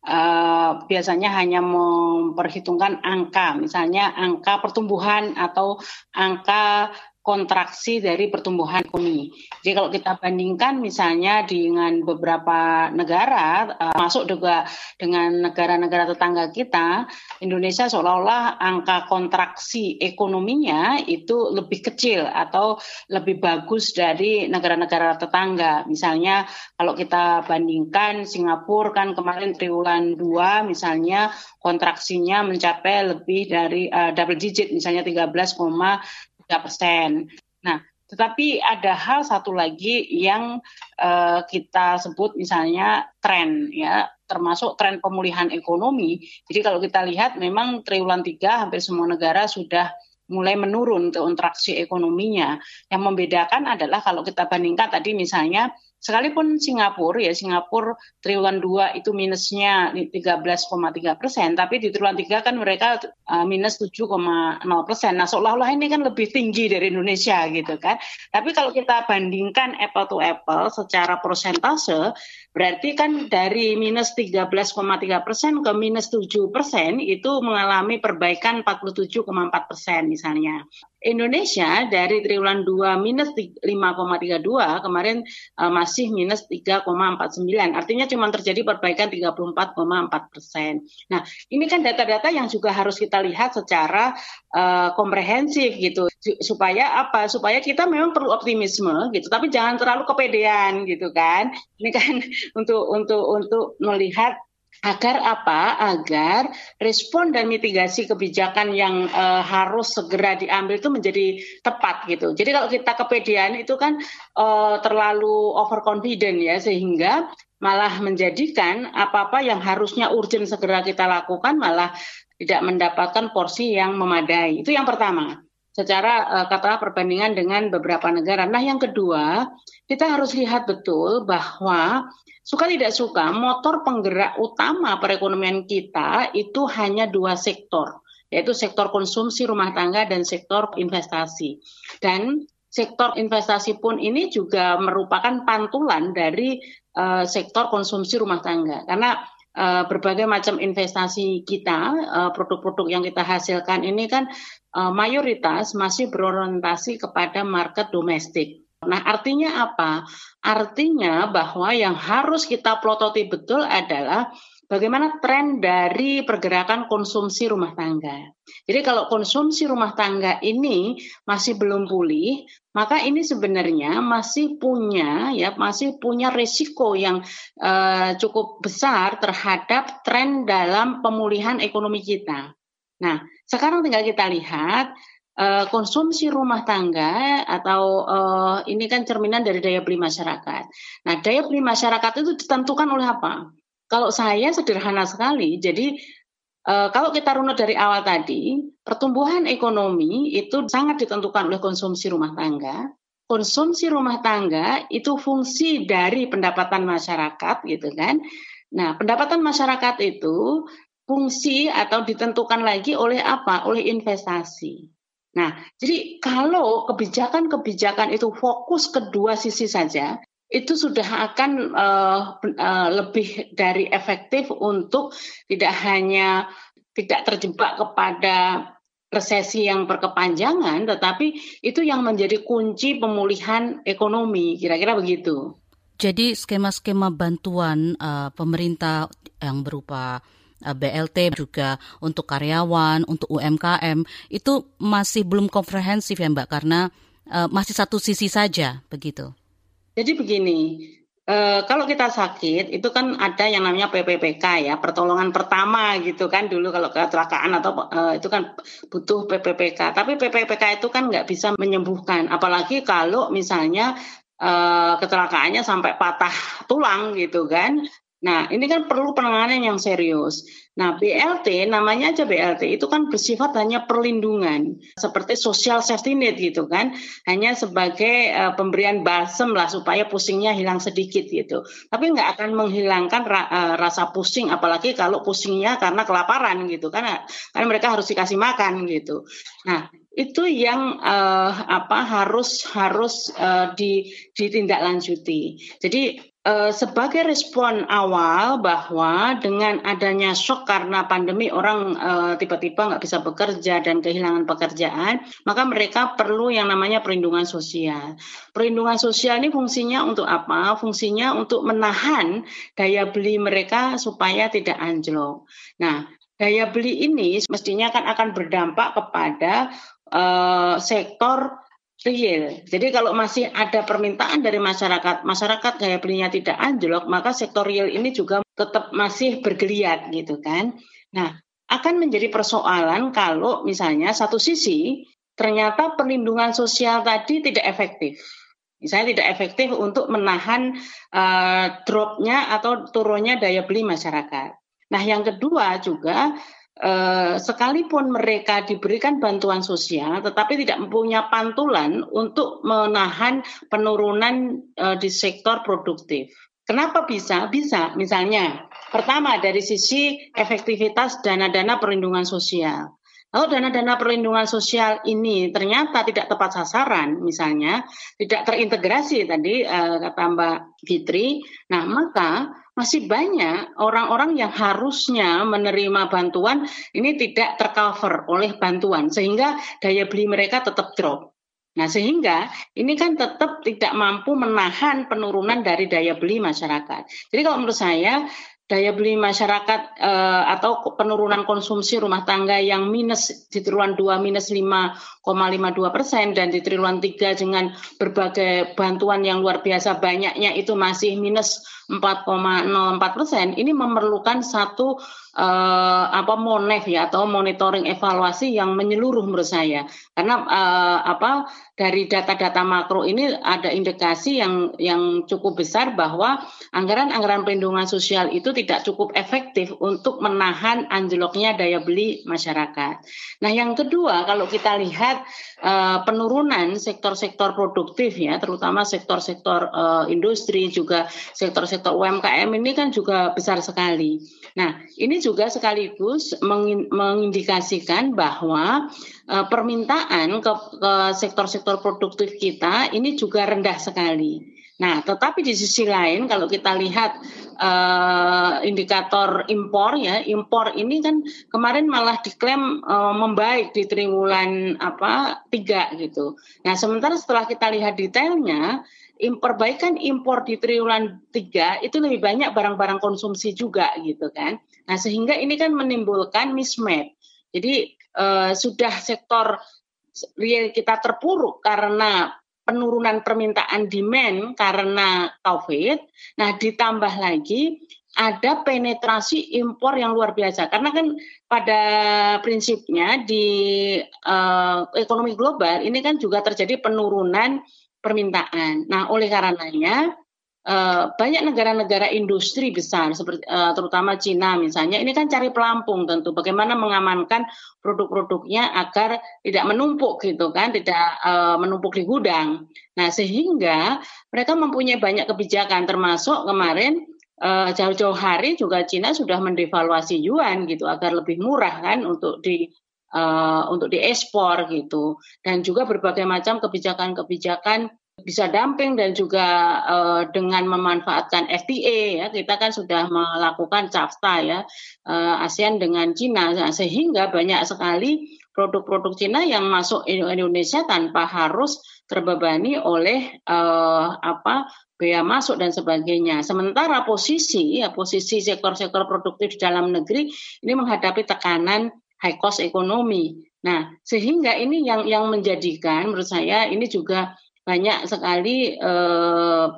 uh, biasanya hanya memperhitungkan angka, misalnya angka pertumbuhan atau angka kontraksi dari pertumbuhan ekonomi. Jadi kalau kita bandingkan misalnya dengan beberapa negara, uh, masuk juga dengan negara-negara tetangga kita, Indonesia seolah-olah angka kontraksi ekonominya itu lebih kecil atau lebih bagus dari negara-negara tetangga. Misalnya kalau kita bandingkan Singapura kan kemarin triwulan 2 misalnya kontraksinya mencapai lebih dari uh, double digit misalnya 13, persen. Nah, tetapi ada hal satu lagi yang uh, kita sebut misalnya tren ya, termasuk tren pemulihan ekonomi. Jadi kalau kita lihat memang triwulan tiga hampir semua negara sudah mulai menurun kontraksi ekonominya. Yang membedakan adalah kalau kita bandingkan tadi misalnya Sekalipun Singapura ya Singapura triwulan 2 itu minusnya 13,3 persen, tapi di triwulan 3 kan mereka uh, minus 7,0 persen. Nah seolah-olah ini kan lebih tinggi dari Indonesia gitu kan. Tapi kalau kita bandingkan apple to apple secara persentase, berarti kan dari minus 13,3 persen ke minus 7 persen itu mengalami perbaikan 47,4 persen misalnya. Indonesia dari triwulan 2 minus 5,32 kemarin uh, masih minus 3,49. Artinya cuma terjadi perbaikan 34,4 persen. Nah, ini kan data-data yang juga harus kita lihat secara uh, komprehensif gitu. Supaya apa? Supaya kita memang perlu optimisme gitu, tapi jangan terlalu kepedean gitu kan. Ini kan untuk untuk untuk melihat Agar apa? Agar respon dan mitigasi kebijakan yang uh, harus segera diambil itu menjadi tepat gitu. Jadi kalau kita kepedean itu kan uh, terlalu overconfident ya sehingga malah menjadikan apa-apa yang harusnya urgent segera kita lakukan malah tidak mendapatkan porsi yang memadai. Itu yang pertama secara uh, katakanlah perbandingan dengan beberapa negara. Nah, yang kedua, kita harus lihat betul bahwa suka tidak suka motor penggerak utama perekonomian kita itu hanya dua sektor yaitu sektor konsumsi rumah tangga dan sektor investasi dan sektor investasi pun ini juga merupakan pantulan dari uh, sektor konsumsi rumah tangga karena uh, berbagai macam investasi kita produk-produk yang kita hasilkan ini kan uh, mayoritas masih berorientasi kepada market domestik Nah, artinya apa? Artinya bahwa yang harus kita plototi betul adalah bagaimana tren dari pergerakan konsumsi rumah tangga. Jadi kalau konsumsi rumah tangga ini masih belum pulih, maka ini sebenarnya masih punya ya masih punya risiko yang uh, cukup besar terhadap tren dalam pemulihan ekonomi kita. Nah, sekarang tinggal kita lihat uh, konsumsi rumah tangga atau uh, ini kan cerminan dari daya beli masyarakat. Nah, daya beli masyarakat itu ditentukan oleh apa? kalau saya sederhana sekali. Jadi uh, kalau kita runut dari awal tadi, pertumbuhan ekonomi itu sangat ditentukan oleh konsumsi rumah tangga. Konsumsi rumah tangga itu fungsi dari pendapatan masyarakat, gitu kan. Nah, pendapatan masyarakat itu fungsi atau ditentukan lagi oleh apa? Oleh investasi. Nah, jadi kalau kebijakan-kebijakan itu fokus kedua sisi saja, itu sudah akan uh, uh, lebih dari efektif untuk tidak hanya tidak terjebak kepada resesi yang berkepanjangan, tetapi itu yang menjadi kunci pemulihan ekonomi, kira-kira begitu. Jadi skema-skema bantuan uh, pemerintah yang berupa BLT juga untuk karyawan, untuk UMKM itu masih belum komprehensif ya Mbak karena uh, masih satu sisi saja begitu. Jadi begini, uh, kalau kita sakit itu kan ada yang namanya PPPK ya, pertolongan pertama gitu kan dulu kalau kecelakaan atau itu kan butuh PPPK. Tapi PPPK itu kan nggak bisa menyembuhkan, apalagi kalau misalnya uh, kecelakaannya sampai patah tulang gitu kan. Nah, ini kan perlu penanganan yang serius. Nah, BLT namanya aja BLT itu kan bersifat hanya perlindungan, seperti social safety net gitu kan, hanya sebagai uh, pemberian balsem lah supaya pusingnya hilang sedikit gitu. Tapi nggak akan menghilangkan ra, uh, rasa pusing, apalagi kalau pusingnya karena kelaparan gitu kan, karena mereka harus dikasih makan gitu. Nah, itu yang uh, apa harus harus uh, ditindaklanjuti. Jadi Eh, sebagai respon awal bahwa dengan adanya shock karena pandemi orang uh, tiba-tiba nggak bisa bekerja dan kehilangan pekerjaan, maka mereka perlu yang namanya perlindungan sosial. Perlindungan sosial ini fungsinya untuk apa? Fungsinya untuk menahan daya beli mereka supaya tidak anjlok. Nah, daya beli ini mestinya kan akan berdampak kepada uh, sektor real. Jadi kalau masih ada permintaan dari masyarakat, masyarakat gaya belinya tidak anjlok, maka sektor real ini juga tetap masih bergeliat gitu kan. Nah, akan menjadi persoalan kalau misalnya satu sisi ternyata perlindungan sosial tadi tidak efektif. Misalnya tidak efektif untuk menahan uh, dropnya atau turunnya daya beli masyarakat. Nah, yang kedua juga eh, sekalipun mereka diberikan bantuan sosial, tetapi tidak mempunyai pantulan untuk menahan penurunan eh, di sektor produktif. Kenapa bisa? Bisa, misalnya, pertama dari sisi efektivitas dana-dana perlindungan sosial. Kalau dana-dana perlindungan sosial ini ternyata tidak tepat sasaran, misalnya tidak terintegrasi tadi eh, kata Mbak Fitri, nah maka masih banyak orang-orang yang harusnya menerima bantuan ini tidak tercover oleh bantuan sehingga daya beli mereka tetap drop. Nah, sehingga ini kan tetap tidak mampu menahan penurunan dari daya beli masyarakat. Jadi kalau menurut saya daya beli masyarakat uh, atau penurunan konsumsi rumah tangga yang minus di triwulan 2 minus 5,52 persen dan di triwulan 3 dengan berbagai bantuan yang luar biasa banyaknya itu masih minus 4,04 persen. Ini memerlukan satu uh, apa monef ya atau monitoring evaluasi yang menyeluruh menurut saya karena uh, apa dari data-data makro ini ada indikasi yang yang cukup besar bahwa anggaran-anggaran perlindungan sosial itu tidak cukup efektif untuk menahan anjloknya daya beli masyarakat. Nah, yang kedua kalau kita lihat uh, penurunan sektor-sektor produktif ya, terutama sektor-sektor uh, industri juga sektor-sektor UMKM ini kan juga besar sekali. Nah, ini juga sekaligus mengindikasikan bahwa uh, permintaan ke, ke sektor-sektor produktif kita ini juga rendah sekali. Nah, tetapi di sisi lain kalau kita lihat uh, indikator impor ya, impor ini kan kemarin malah diklaim uh, membaik di triwulan apa tiga gitu. Nah, sementara setelah kita lihat detailnya, perbaikan impor di triwulan tiga itu lebih banyak barang-barang konsumsi juga gitu kan. Nah, sehingga ini kan menimbulkan mismatch. Jadi uh, sudah sektor real kita terpuruk karena penurunan permintaan demand karena COVID. Nah, ditambah lagi ada penetrasi impor yang luar biasa karena kan pada prinsipnya di uh, ekonomi global ini kan juga terjadi penurunan permintaan. Nah, oleh karenanya uh, banyak negara-negara industri besar seperti uh, terutama Cina misalnya ini kan cari pelampung tentu bagaimana mengamankan produk-produknya agar tidak menumpuk gitu kan tidak uh, menumpuk di gudang. Nah sehingga mereka mempunyai banyak kebijakan termasuk kemarin jauh-jauh hari juga Cina sudah mendevaluasi yuan gitu agar lebih murah kan untuk di uh, untuk diekspor gitu. Dan juga berbagai macam kebijakan-kebijakan bisa dumping dan juga uh, dengan memanfaatkan FTA ya. Kita kan sudah melakukan CAFTA ya uh, ASEAN dengan Cina. Nah, sehingga banyak sekali produk-produk Cina yang masuk Indonesia tanpa harus terbebani oleh uh, apa bea masuk dan sebagainya. Sementara posisi ya posisi sektor-sektor produktif di dalam negeri ini menghadapi tekanan high cost ekonomi. Nah, sehingga ini yang yang menjadikan menurut saya ini juga banyak sekali uh,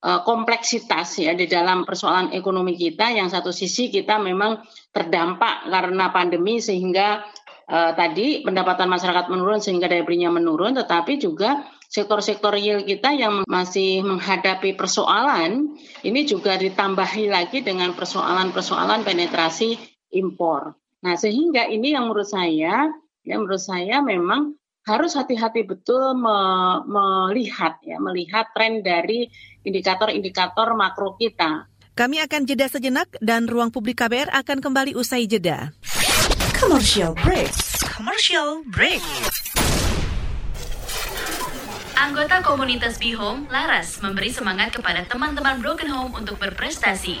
uh, kompleksitas ya di dalam persoalan ekonomi kita. Yang satu sisi kita memang terdampak karena pandemi sehingga uh, tadi pendapatan masyarakat menurun sehingga daya belinya menurun, tetapi juga sektor-sektor real kita yang masih menghadapi persoalan ini juga ditambahi lagi dengan persoalan-persoalan penetrasi impor. Nah, sehingga ini yang menurut saya, ya menurut saya memang harus hati-hati betul me melihat ya melihat tren dari indikator-indikator makro kita. Kami akan jeda sejenak dan ruang publik KBR akan kembali usai jeda. Commercial break. Commercial break. Anggota komunitas Home Laras memberi semangat kepada teman-teman Broken Home untuk berprestasi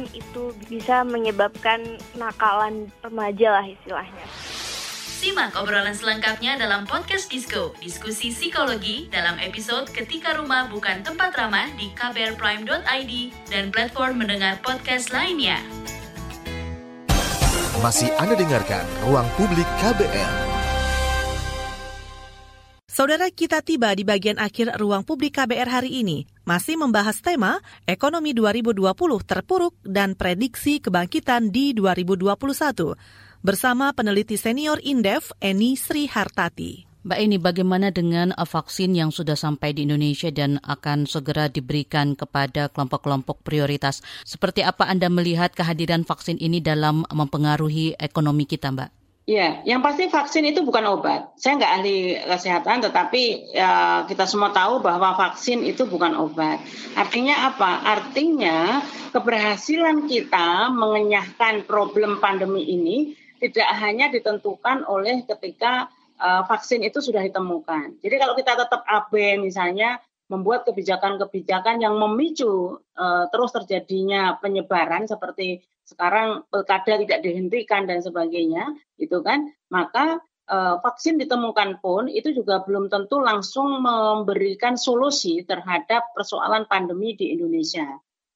itu bisa menyebabkan nakalan remaja lah istilahnya. Simak obrolan selengkapnya dalam podcast Disco, diskusi psikologi dalam episode Ketika Rumah Bukan Tempat Ramah di kbrprime.id dan platform mendengar podcast lainnya. Masih Anda dengarkan Ruang Publik KBR. Saudara kita tiba di bagian akhir ruang publik KBR hari ini, masih membahas tema ekonomi 2020 terpuruk dan prediksi kebangkitan di 2021 bersama peneliti senior Indef Eni Sri Hartati. Mbak Eni, bagaimana dengan vaksin yang sudah sampai di Indonesia dan akan segera diberikan kepada kelompok-kelompok prioritas? Seperti apa Anda melihat kehadiran vaksin ini dalam mempengaruhi ekonomi kita, Mbak? Ya, yang pasti vaksin itu bukan obat. Saya nggak ahli kesehatan, tetapi ya, kita semua tahu bahwa vaksin itu bukan obat. Artinya apa? Artinya keberhasilan kita mengenyahkan problem pandemi ini tidak hanya ditentukan oleh ketika uh, vaksin itu sudah ditemukan. Jadi kalau kita tetap AB misalnya membuat kebijakan-kebijakan yang memicu uh, terus terjadinya penyebaran seperti sekarang pilkada tidak dihentikan dan sebagainya, gitu kan, maka e, vaksin ditemukan pun itu juga belum tentu langsung memberikan solusi terhadap persoalan pandemi di Indonesia.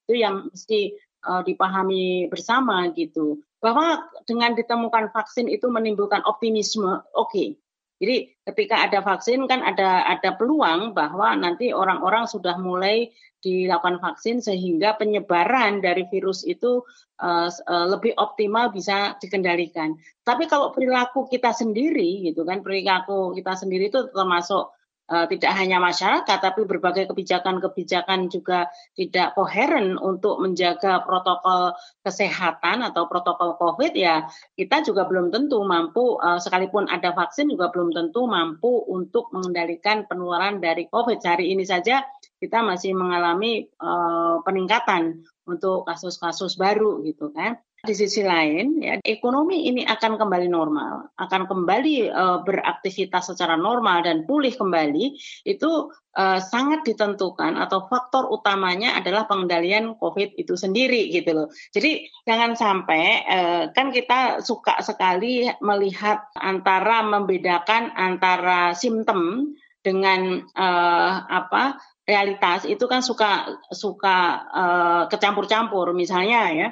Itu yang mesti e, dipahami bersama gitu. Bahwa dengan ditemukan vaksin itu menimbulkan optimisme, oke. Okay. Jadi ketika ada vaksin kan ada ada peluang bahwa nanti orang-orang sudah mulai dilakukan vaksin sehingga penyebaran dari virus itu uh, uh, lebih optimal bisa dikendalikan. Tapi kalau perilaku kita sendiri gitu kan perilaku kita sendiri itu termasuk uh, tidak hanya masyarakat tapi berbagai kebijakan-kebijakan juga tidak koheren untuk menjaga protokol kesehatan atau protokol COVID ya kita juga belum tentu mampu uh, sekalipun ada vaksin juga belum tentu mampu untuk mengendalikan penularan dari COVID. Hari ini saja kita masih mengalami uh, peningkatan untuk kasus-kasus baru gitu kan. Di sisi lain, ya, ekonomi ini akan kembali normal, akan kembali uh, beraktivitas secara normal dan pulih kembali, itu uh, sangat ditentukan atau faktor utamanya adalah pengendalian COVID itu sendiri gitu loh. Jadi jangan sampai uh, kan kita suka sekali melihat antara membedakan antara simptom dengan uh, apa realitas itu kan suka suka uh, kecampur-campur misalnya ya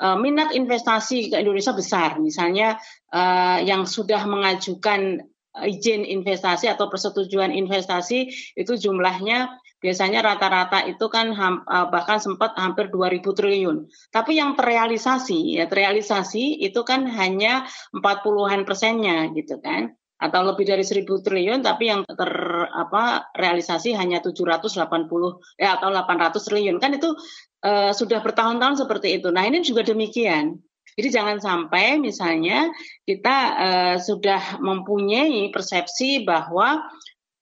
uh, minat investasi ke Indonesia besar misalnya uh, yang sudah mengajukan izin investasi atau persetujuan investasi itu jumlahnya biasanya rata-rata itu kan ham, bahkan sempat hampir 2000 triliun. Tapi yang terrealisasi ya terrealisasi itu kan hanya 40-an persennya gitu kan atau lebih dari 1000 triliun tapi yang ter apa realisasi hanya 780 ya atau 800 triliun kan itu uh, sudah bertahun-tahun seperti itu. Nah, ini juga demikian. Jadi jangan sampai misalnya kita uh, sudah mempunyai persepsi bahwa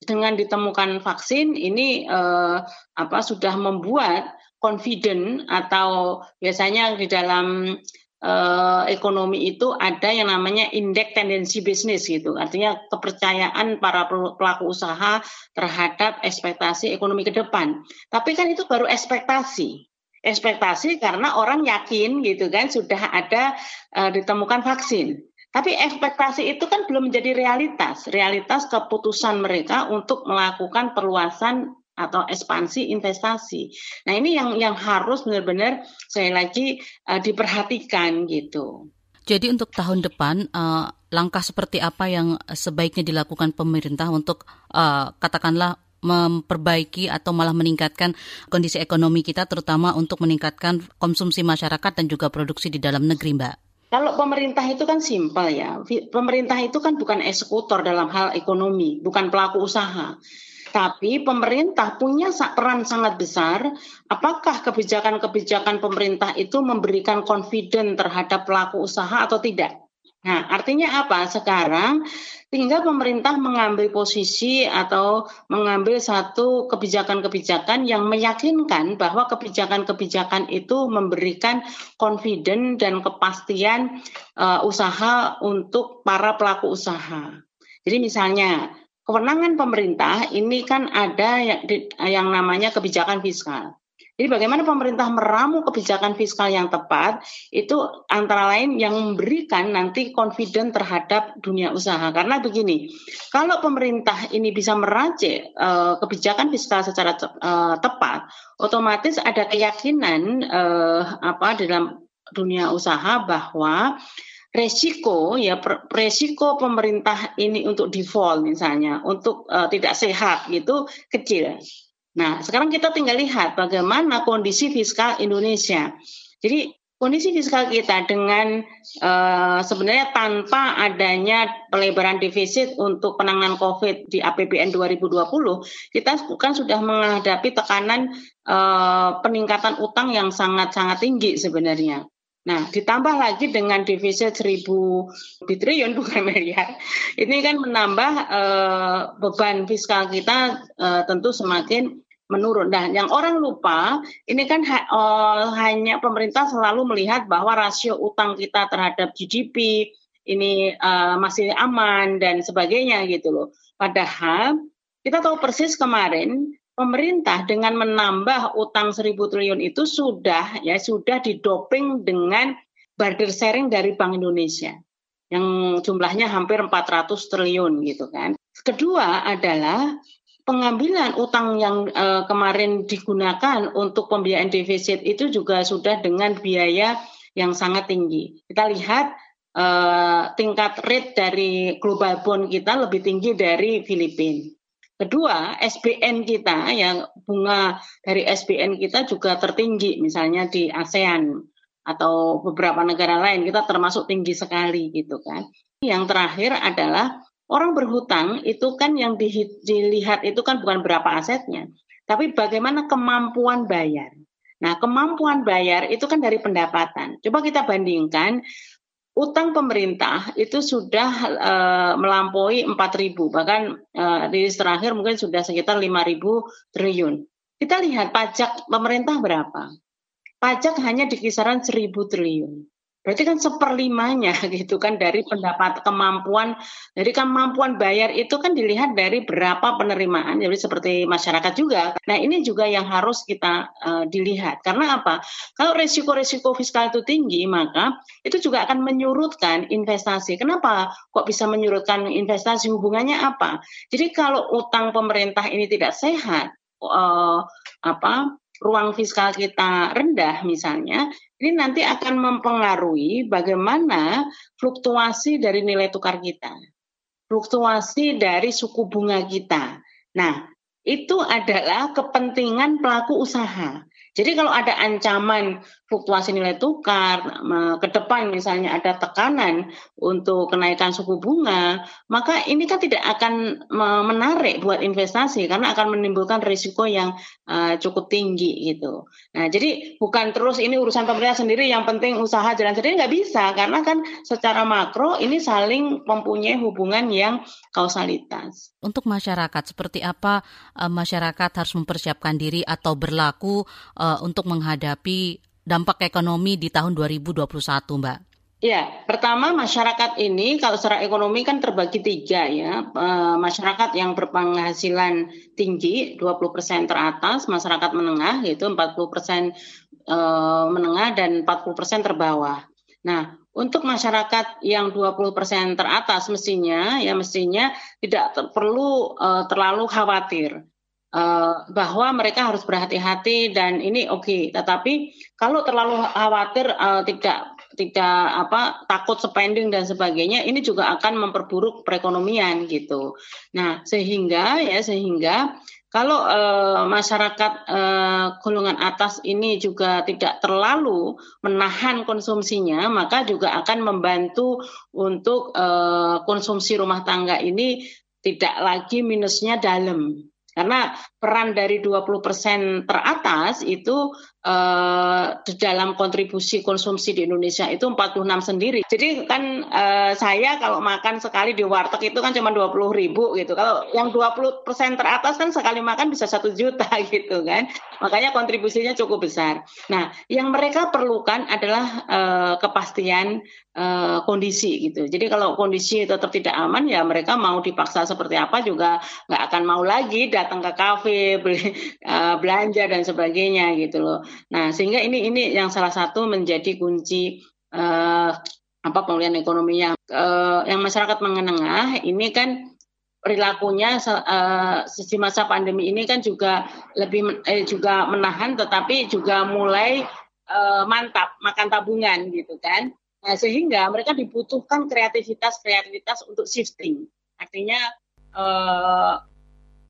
dengan ditemukan vaksin ini uh, apa sudah membuat confident atau biasanya di dalam uh, ekonomi itu ada yang namanya indeks tendensi bisnis gitu. Artinya kepercayaan para pelaku usaha terhadap ekspektasi ekonomi ke depan. Tapi kan itu baru ekspektasi. Ekspektasi karena orang yakin gitu kan sudah ada uh, ditemukan vaksin. Tapi ekspektasi itu kan belum menjadi realitas. Realitas keputusan mereka untuk melakukan perluasan atau ekspansi investasi. Nah ini yang yang harus benar-benar saya lagi uh, diperhatikan gitu. Jadi untuk tahun depan uh, langkah seperti apa yang sebaiknya dilakukan pemerintah untuk uh, katakanlah memperbaiki atau malah meningkatkan kondisi ekonomi kita terutama untuk meningkatkan konsumsi masyarakat dan juga produksi di dalam negeri, Mbak. Kalau pemerintah itu kan simpel ya. Pemerintah itu kan bukan eksekutor dalam hal ekonomi, bukan pelaku usaha. Tapi pemerintah punya peran sangat besar. Apakah kebijakan-kebijakan pemerintah itu memberikan confident terhadap pelaku usaha atau tidak? Nah, artinya apa? Sekarang tinggal pemerintah mengambil posisi atau mengambil satu kebijakan-kebijakan yang meyakinkan bahwa kebijakan-kebijakan itu memberikan confident dan kepastian uh, usaha untuk para pelaku usaha. Jadi misalnya kewenangan pemerintah ini kan ada yang, yang namanya kebijakan fiskal. Jadi bagaimana pemerintah meramu kebijakan fiskal yang tepat itu antara lain yang memberikan nanti confident terhadap dunia usaha. Karena begini, kalau pemerintah ini bisa meracik uh, kebijakan fiskal secara uh, tepat, otomatis ada keyakinan uh, apa dalam dunia usaha bahwa resiko ya resiko pemerintah ini untuk default misalnya untuk uh, tidak sehat gitu kecil. Nah, sekarang kita tinggal lihat bagaimana kondisi fiskal Indonesia. Jadi kondisi fiskal kita dengan uh, sebenarnya tanpa adanya pelebaran defisit untuk penanganan COVID di APBN 2020, kita kan sudah menghadapi tekanan uh, peningkatan utang yang sangat-sangat tinggi sebenarnya. Nah, ditambah lagi dengan defisit 1000 triliun bukan miliar, ini kan menambah uh, beban fiskal kita uh, tentu semakin menurun. Nah, yang orang lupa, ini kan ha uh, hanya pemerintah selalu melihat bahwa rasio utang kita terhadap GDP ini uh, masih aman dan sebagainya gitu loh. Padahal kita tahu persis kemarin pemerintah dengan menambah utang 1000 triliun itu sudah ya sudah didoping dengan barter sharing dari Bank Indonesia yang jumlahnya hampir 400 triliun gitu kan. Kedua adalah pengambilan utang yang uh, kemarin digunakan untuk pembiayaan defisit itu juga sudah dengan biaya yang sangat tinggi. Kita lihat uh, tingkat rate dari global bond kita lebih tinggi dari Filipina. Kedua, SBN kita yang bunga dari SBN kita juga tertinggi misalnya di ASEAN atau beberapa negara lain kita termasuk tinggi sekali gitu kan. Yang terakhir adalah orang berhutang itu kan yang dilihat itu kan bukan berapa asetnya, tapi bagaimana kemampuan bayar. Nah, kemampuan bayar itu kan dari pendapatan. Coba kita bandingkan utang pemerintah itu sudah uh, melampaui 4.000 bahkan uh, terakhir mungkin sudah sekitar 5.000 triliun. Kita lihat pajak pemerintah berapa? Pajak hanya di kisaran 1.000 triliun. Berarti kan seperlimanya gitu kan dari pendapat kemampuan, jadi kemampuan bayar itu kan dilihat dari berapa penerimaan, jadi seperti masyarakat juga. Nah ini juga yang harus kita uh, dilihat. Karena apa? Kalau resiko-resiko fiskal itu tinggi, maka itu juga akan menyurutkan investasi. Kenapa kok bisa menyurutkan investasi? Hubungannya apa? Jadi kalau utang pemerintah ini tidak sehat, uh, apa ruang fiskal kita rendah misalnya, ini nanti akan mempengaruhi bagaimana fluktuasi dari nilai tukar kita, fluktuasi dari suku bunga kita. Nah, itu adalah kepentingan pelaku usaha. Jadi kalau ada ancaman fluktuasi nilai tukar, ke depan misalnya ada tekanan untuk kenaikan suku bunga, maka ini kan tidak akan menarik buat investasi karena akan menimbulkan risiko yang uh, cukup tinggi gitu. Nah, jadi bukan terus ini urusan pemerintah sendiri yang penting usaha jalan sendiri nggak bisa karena kan secara makro ini saling mempunyai hubungan yang kausalitas. Untuk masyarakat seperti apa uh, masyarakat harus mempersiapkan diri atau berlaku uh, untuk menghadapi dampak ekonomi di tahun 2021, Mbak? Ya, pertama masyarakat ini kalau secara ekonomi kan terbagi tiga ya. E, masyarakat yang berpenghasilan tinggi 20% teratas, masyarakat menengah yaitu 40% e, menengah dan 40% terbawah. Nah, untuk masyarakat yang 20% teratas mestinya ya mestinya tidak ter perlu e, terlalu khawatir uh, bahwa mereka harus berhati-hati dan ini oke. Okay. Tetapi kalau terlalu khawatir uh, tidak tidak apa takut spending dan sebagainya ini juga akan memperburuk perekonomian gitu. Nah, sehingga ya sehingga kalau uh, masyarakat uh, golongan atas ini juga tidak terlalu menahan konsumsinya, maka juga akan membantu untuk uh, konsumsi rumah tangga ini tidak lagi minusnya dalam karena peran dari 20% teratas itu uh, di dalam kontribusi konsumsi di Indonesia itu 46 sendiri. Jadi kan uh, saya kalau makan sekali di warteg itu kan cuma 20 ribu gitu. Kalau yang 20% teratas kan sekali makan bisa satu juta gitu kan. Makanya kontribusinya cukup besar. Nah, yang mereka perlukan adalah uh, kepastian kondisi gitu. Jadi kalau kondisi tetap tidak aman ya mereka mau dipaksa seperti apa juga nggak akan mau lagi datang ke kafe beli belanja dan sebagainya gitu loh. Nah sehingga ini ini yang salah satu menjadi kunci uh, apa pemulihan ekonominya. Uh, yang masyarakat menengah ini kan perilakunya uh, di masa pandemi ini kan juga lebih eh, juga menahan tetapi juga mulai uh, mantap makan tabungan gitu kan Nah, sehingga mereka dibutuhkan kreativitas-kreativitas untuk shifting. Artinya eh,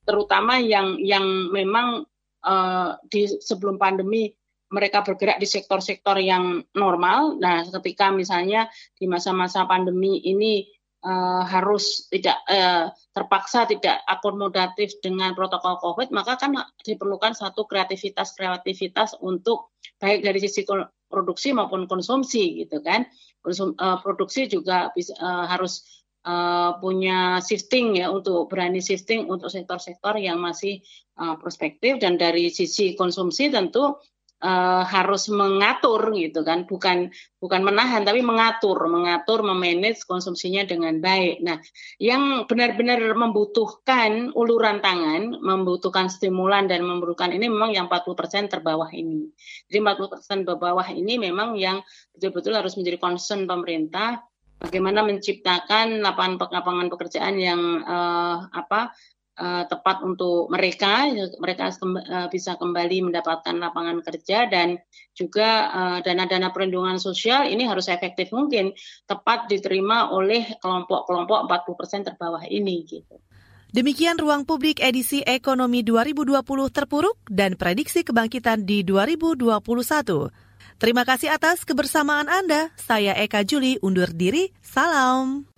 terutama yang yang memang eh, di sebelum pandemi mereka bergerak di sektor-sektor yang normal. Nah, ketika misalnya di masa-masa pandemi ini uh, harus tidak uh, terpaksa tidak akomodatif dengan protokol COVID, maka kan diperlukan satu kreativitas-kreativitas untuk baik dari sisi produksi maupun konsumsi gitu kan. Konsum, uh, produksi juga bisa, uh, harus uh, punya shifting ya untuk berani shifting untuk sektor-sektor yang masih uh, prospektif dan dari sisi konsumsi tentu uh, harus mengatur gitu kan. Bukan bukan menahan tapi mengatur. Mengatur memanage konsumsinya dengan baik. Nah yang benar-benar membutuhkan uluran tangan membutuhkan stimulan dan membutuhkan ini memang yang 40% terbawah ini. Jadi 40% terbawah ini memang yang betul-betul harus menjadi concern pemerintah. Bagaimana menciptakan lapangan lapangan yang uh, apa uh, tepat untuk mereka, mereka uh, bisa kembali mendapatkan lapangan kerja dan juga uh, dana-dana perlindungan sosial ini harus efektif mungkin tepat diterima oleh kelompok-kelompok 40% terbawah ini gitu. Demikian ruang publik edisi ekonomi 2020 terpuruk dan prediksi kebangkitan di 2021. Terima kasih atas kebersamaan Anda. Saya Eka Juli undur diri. Salam.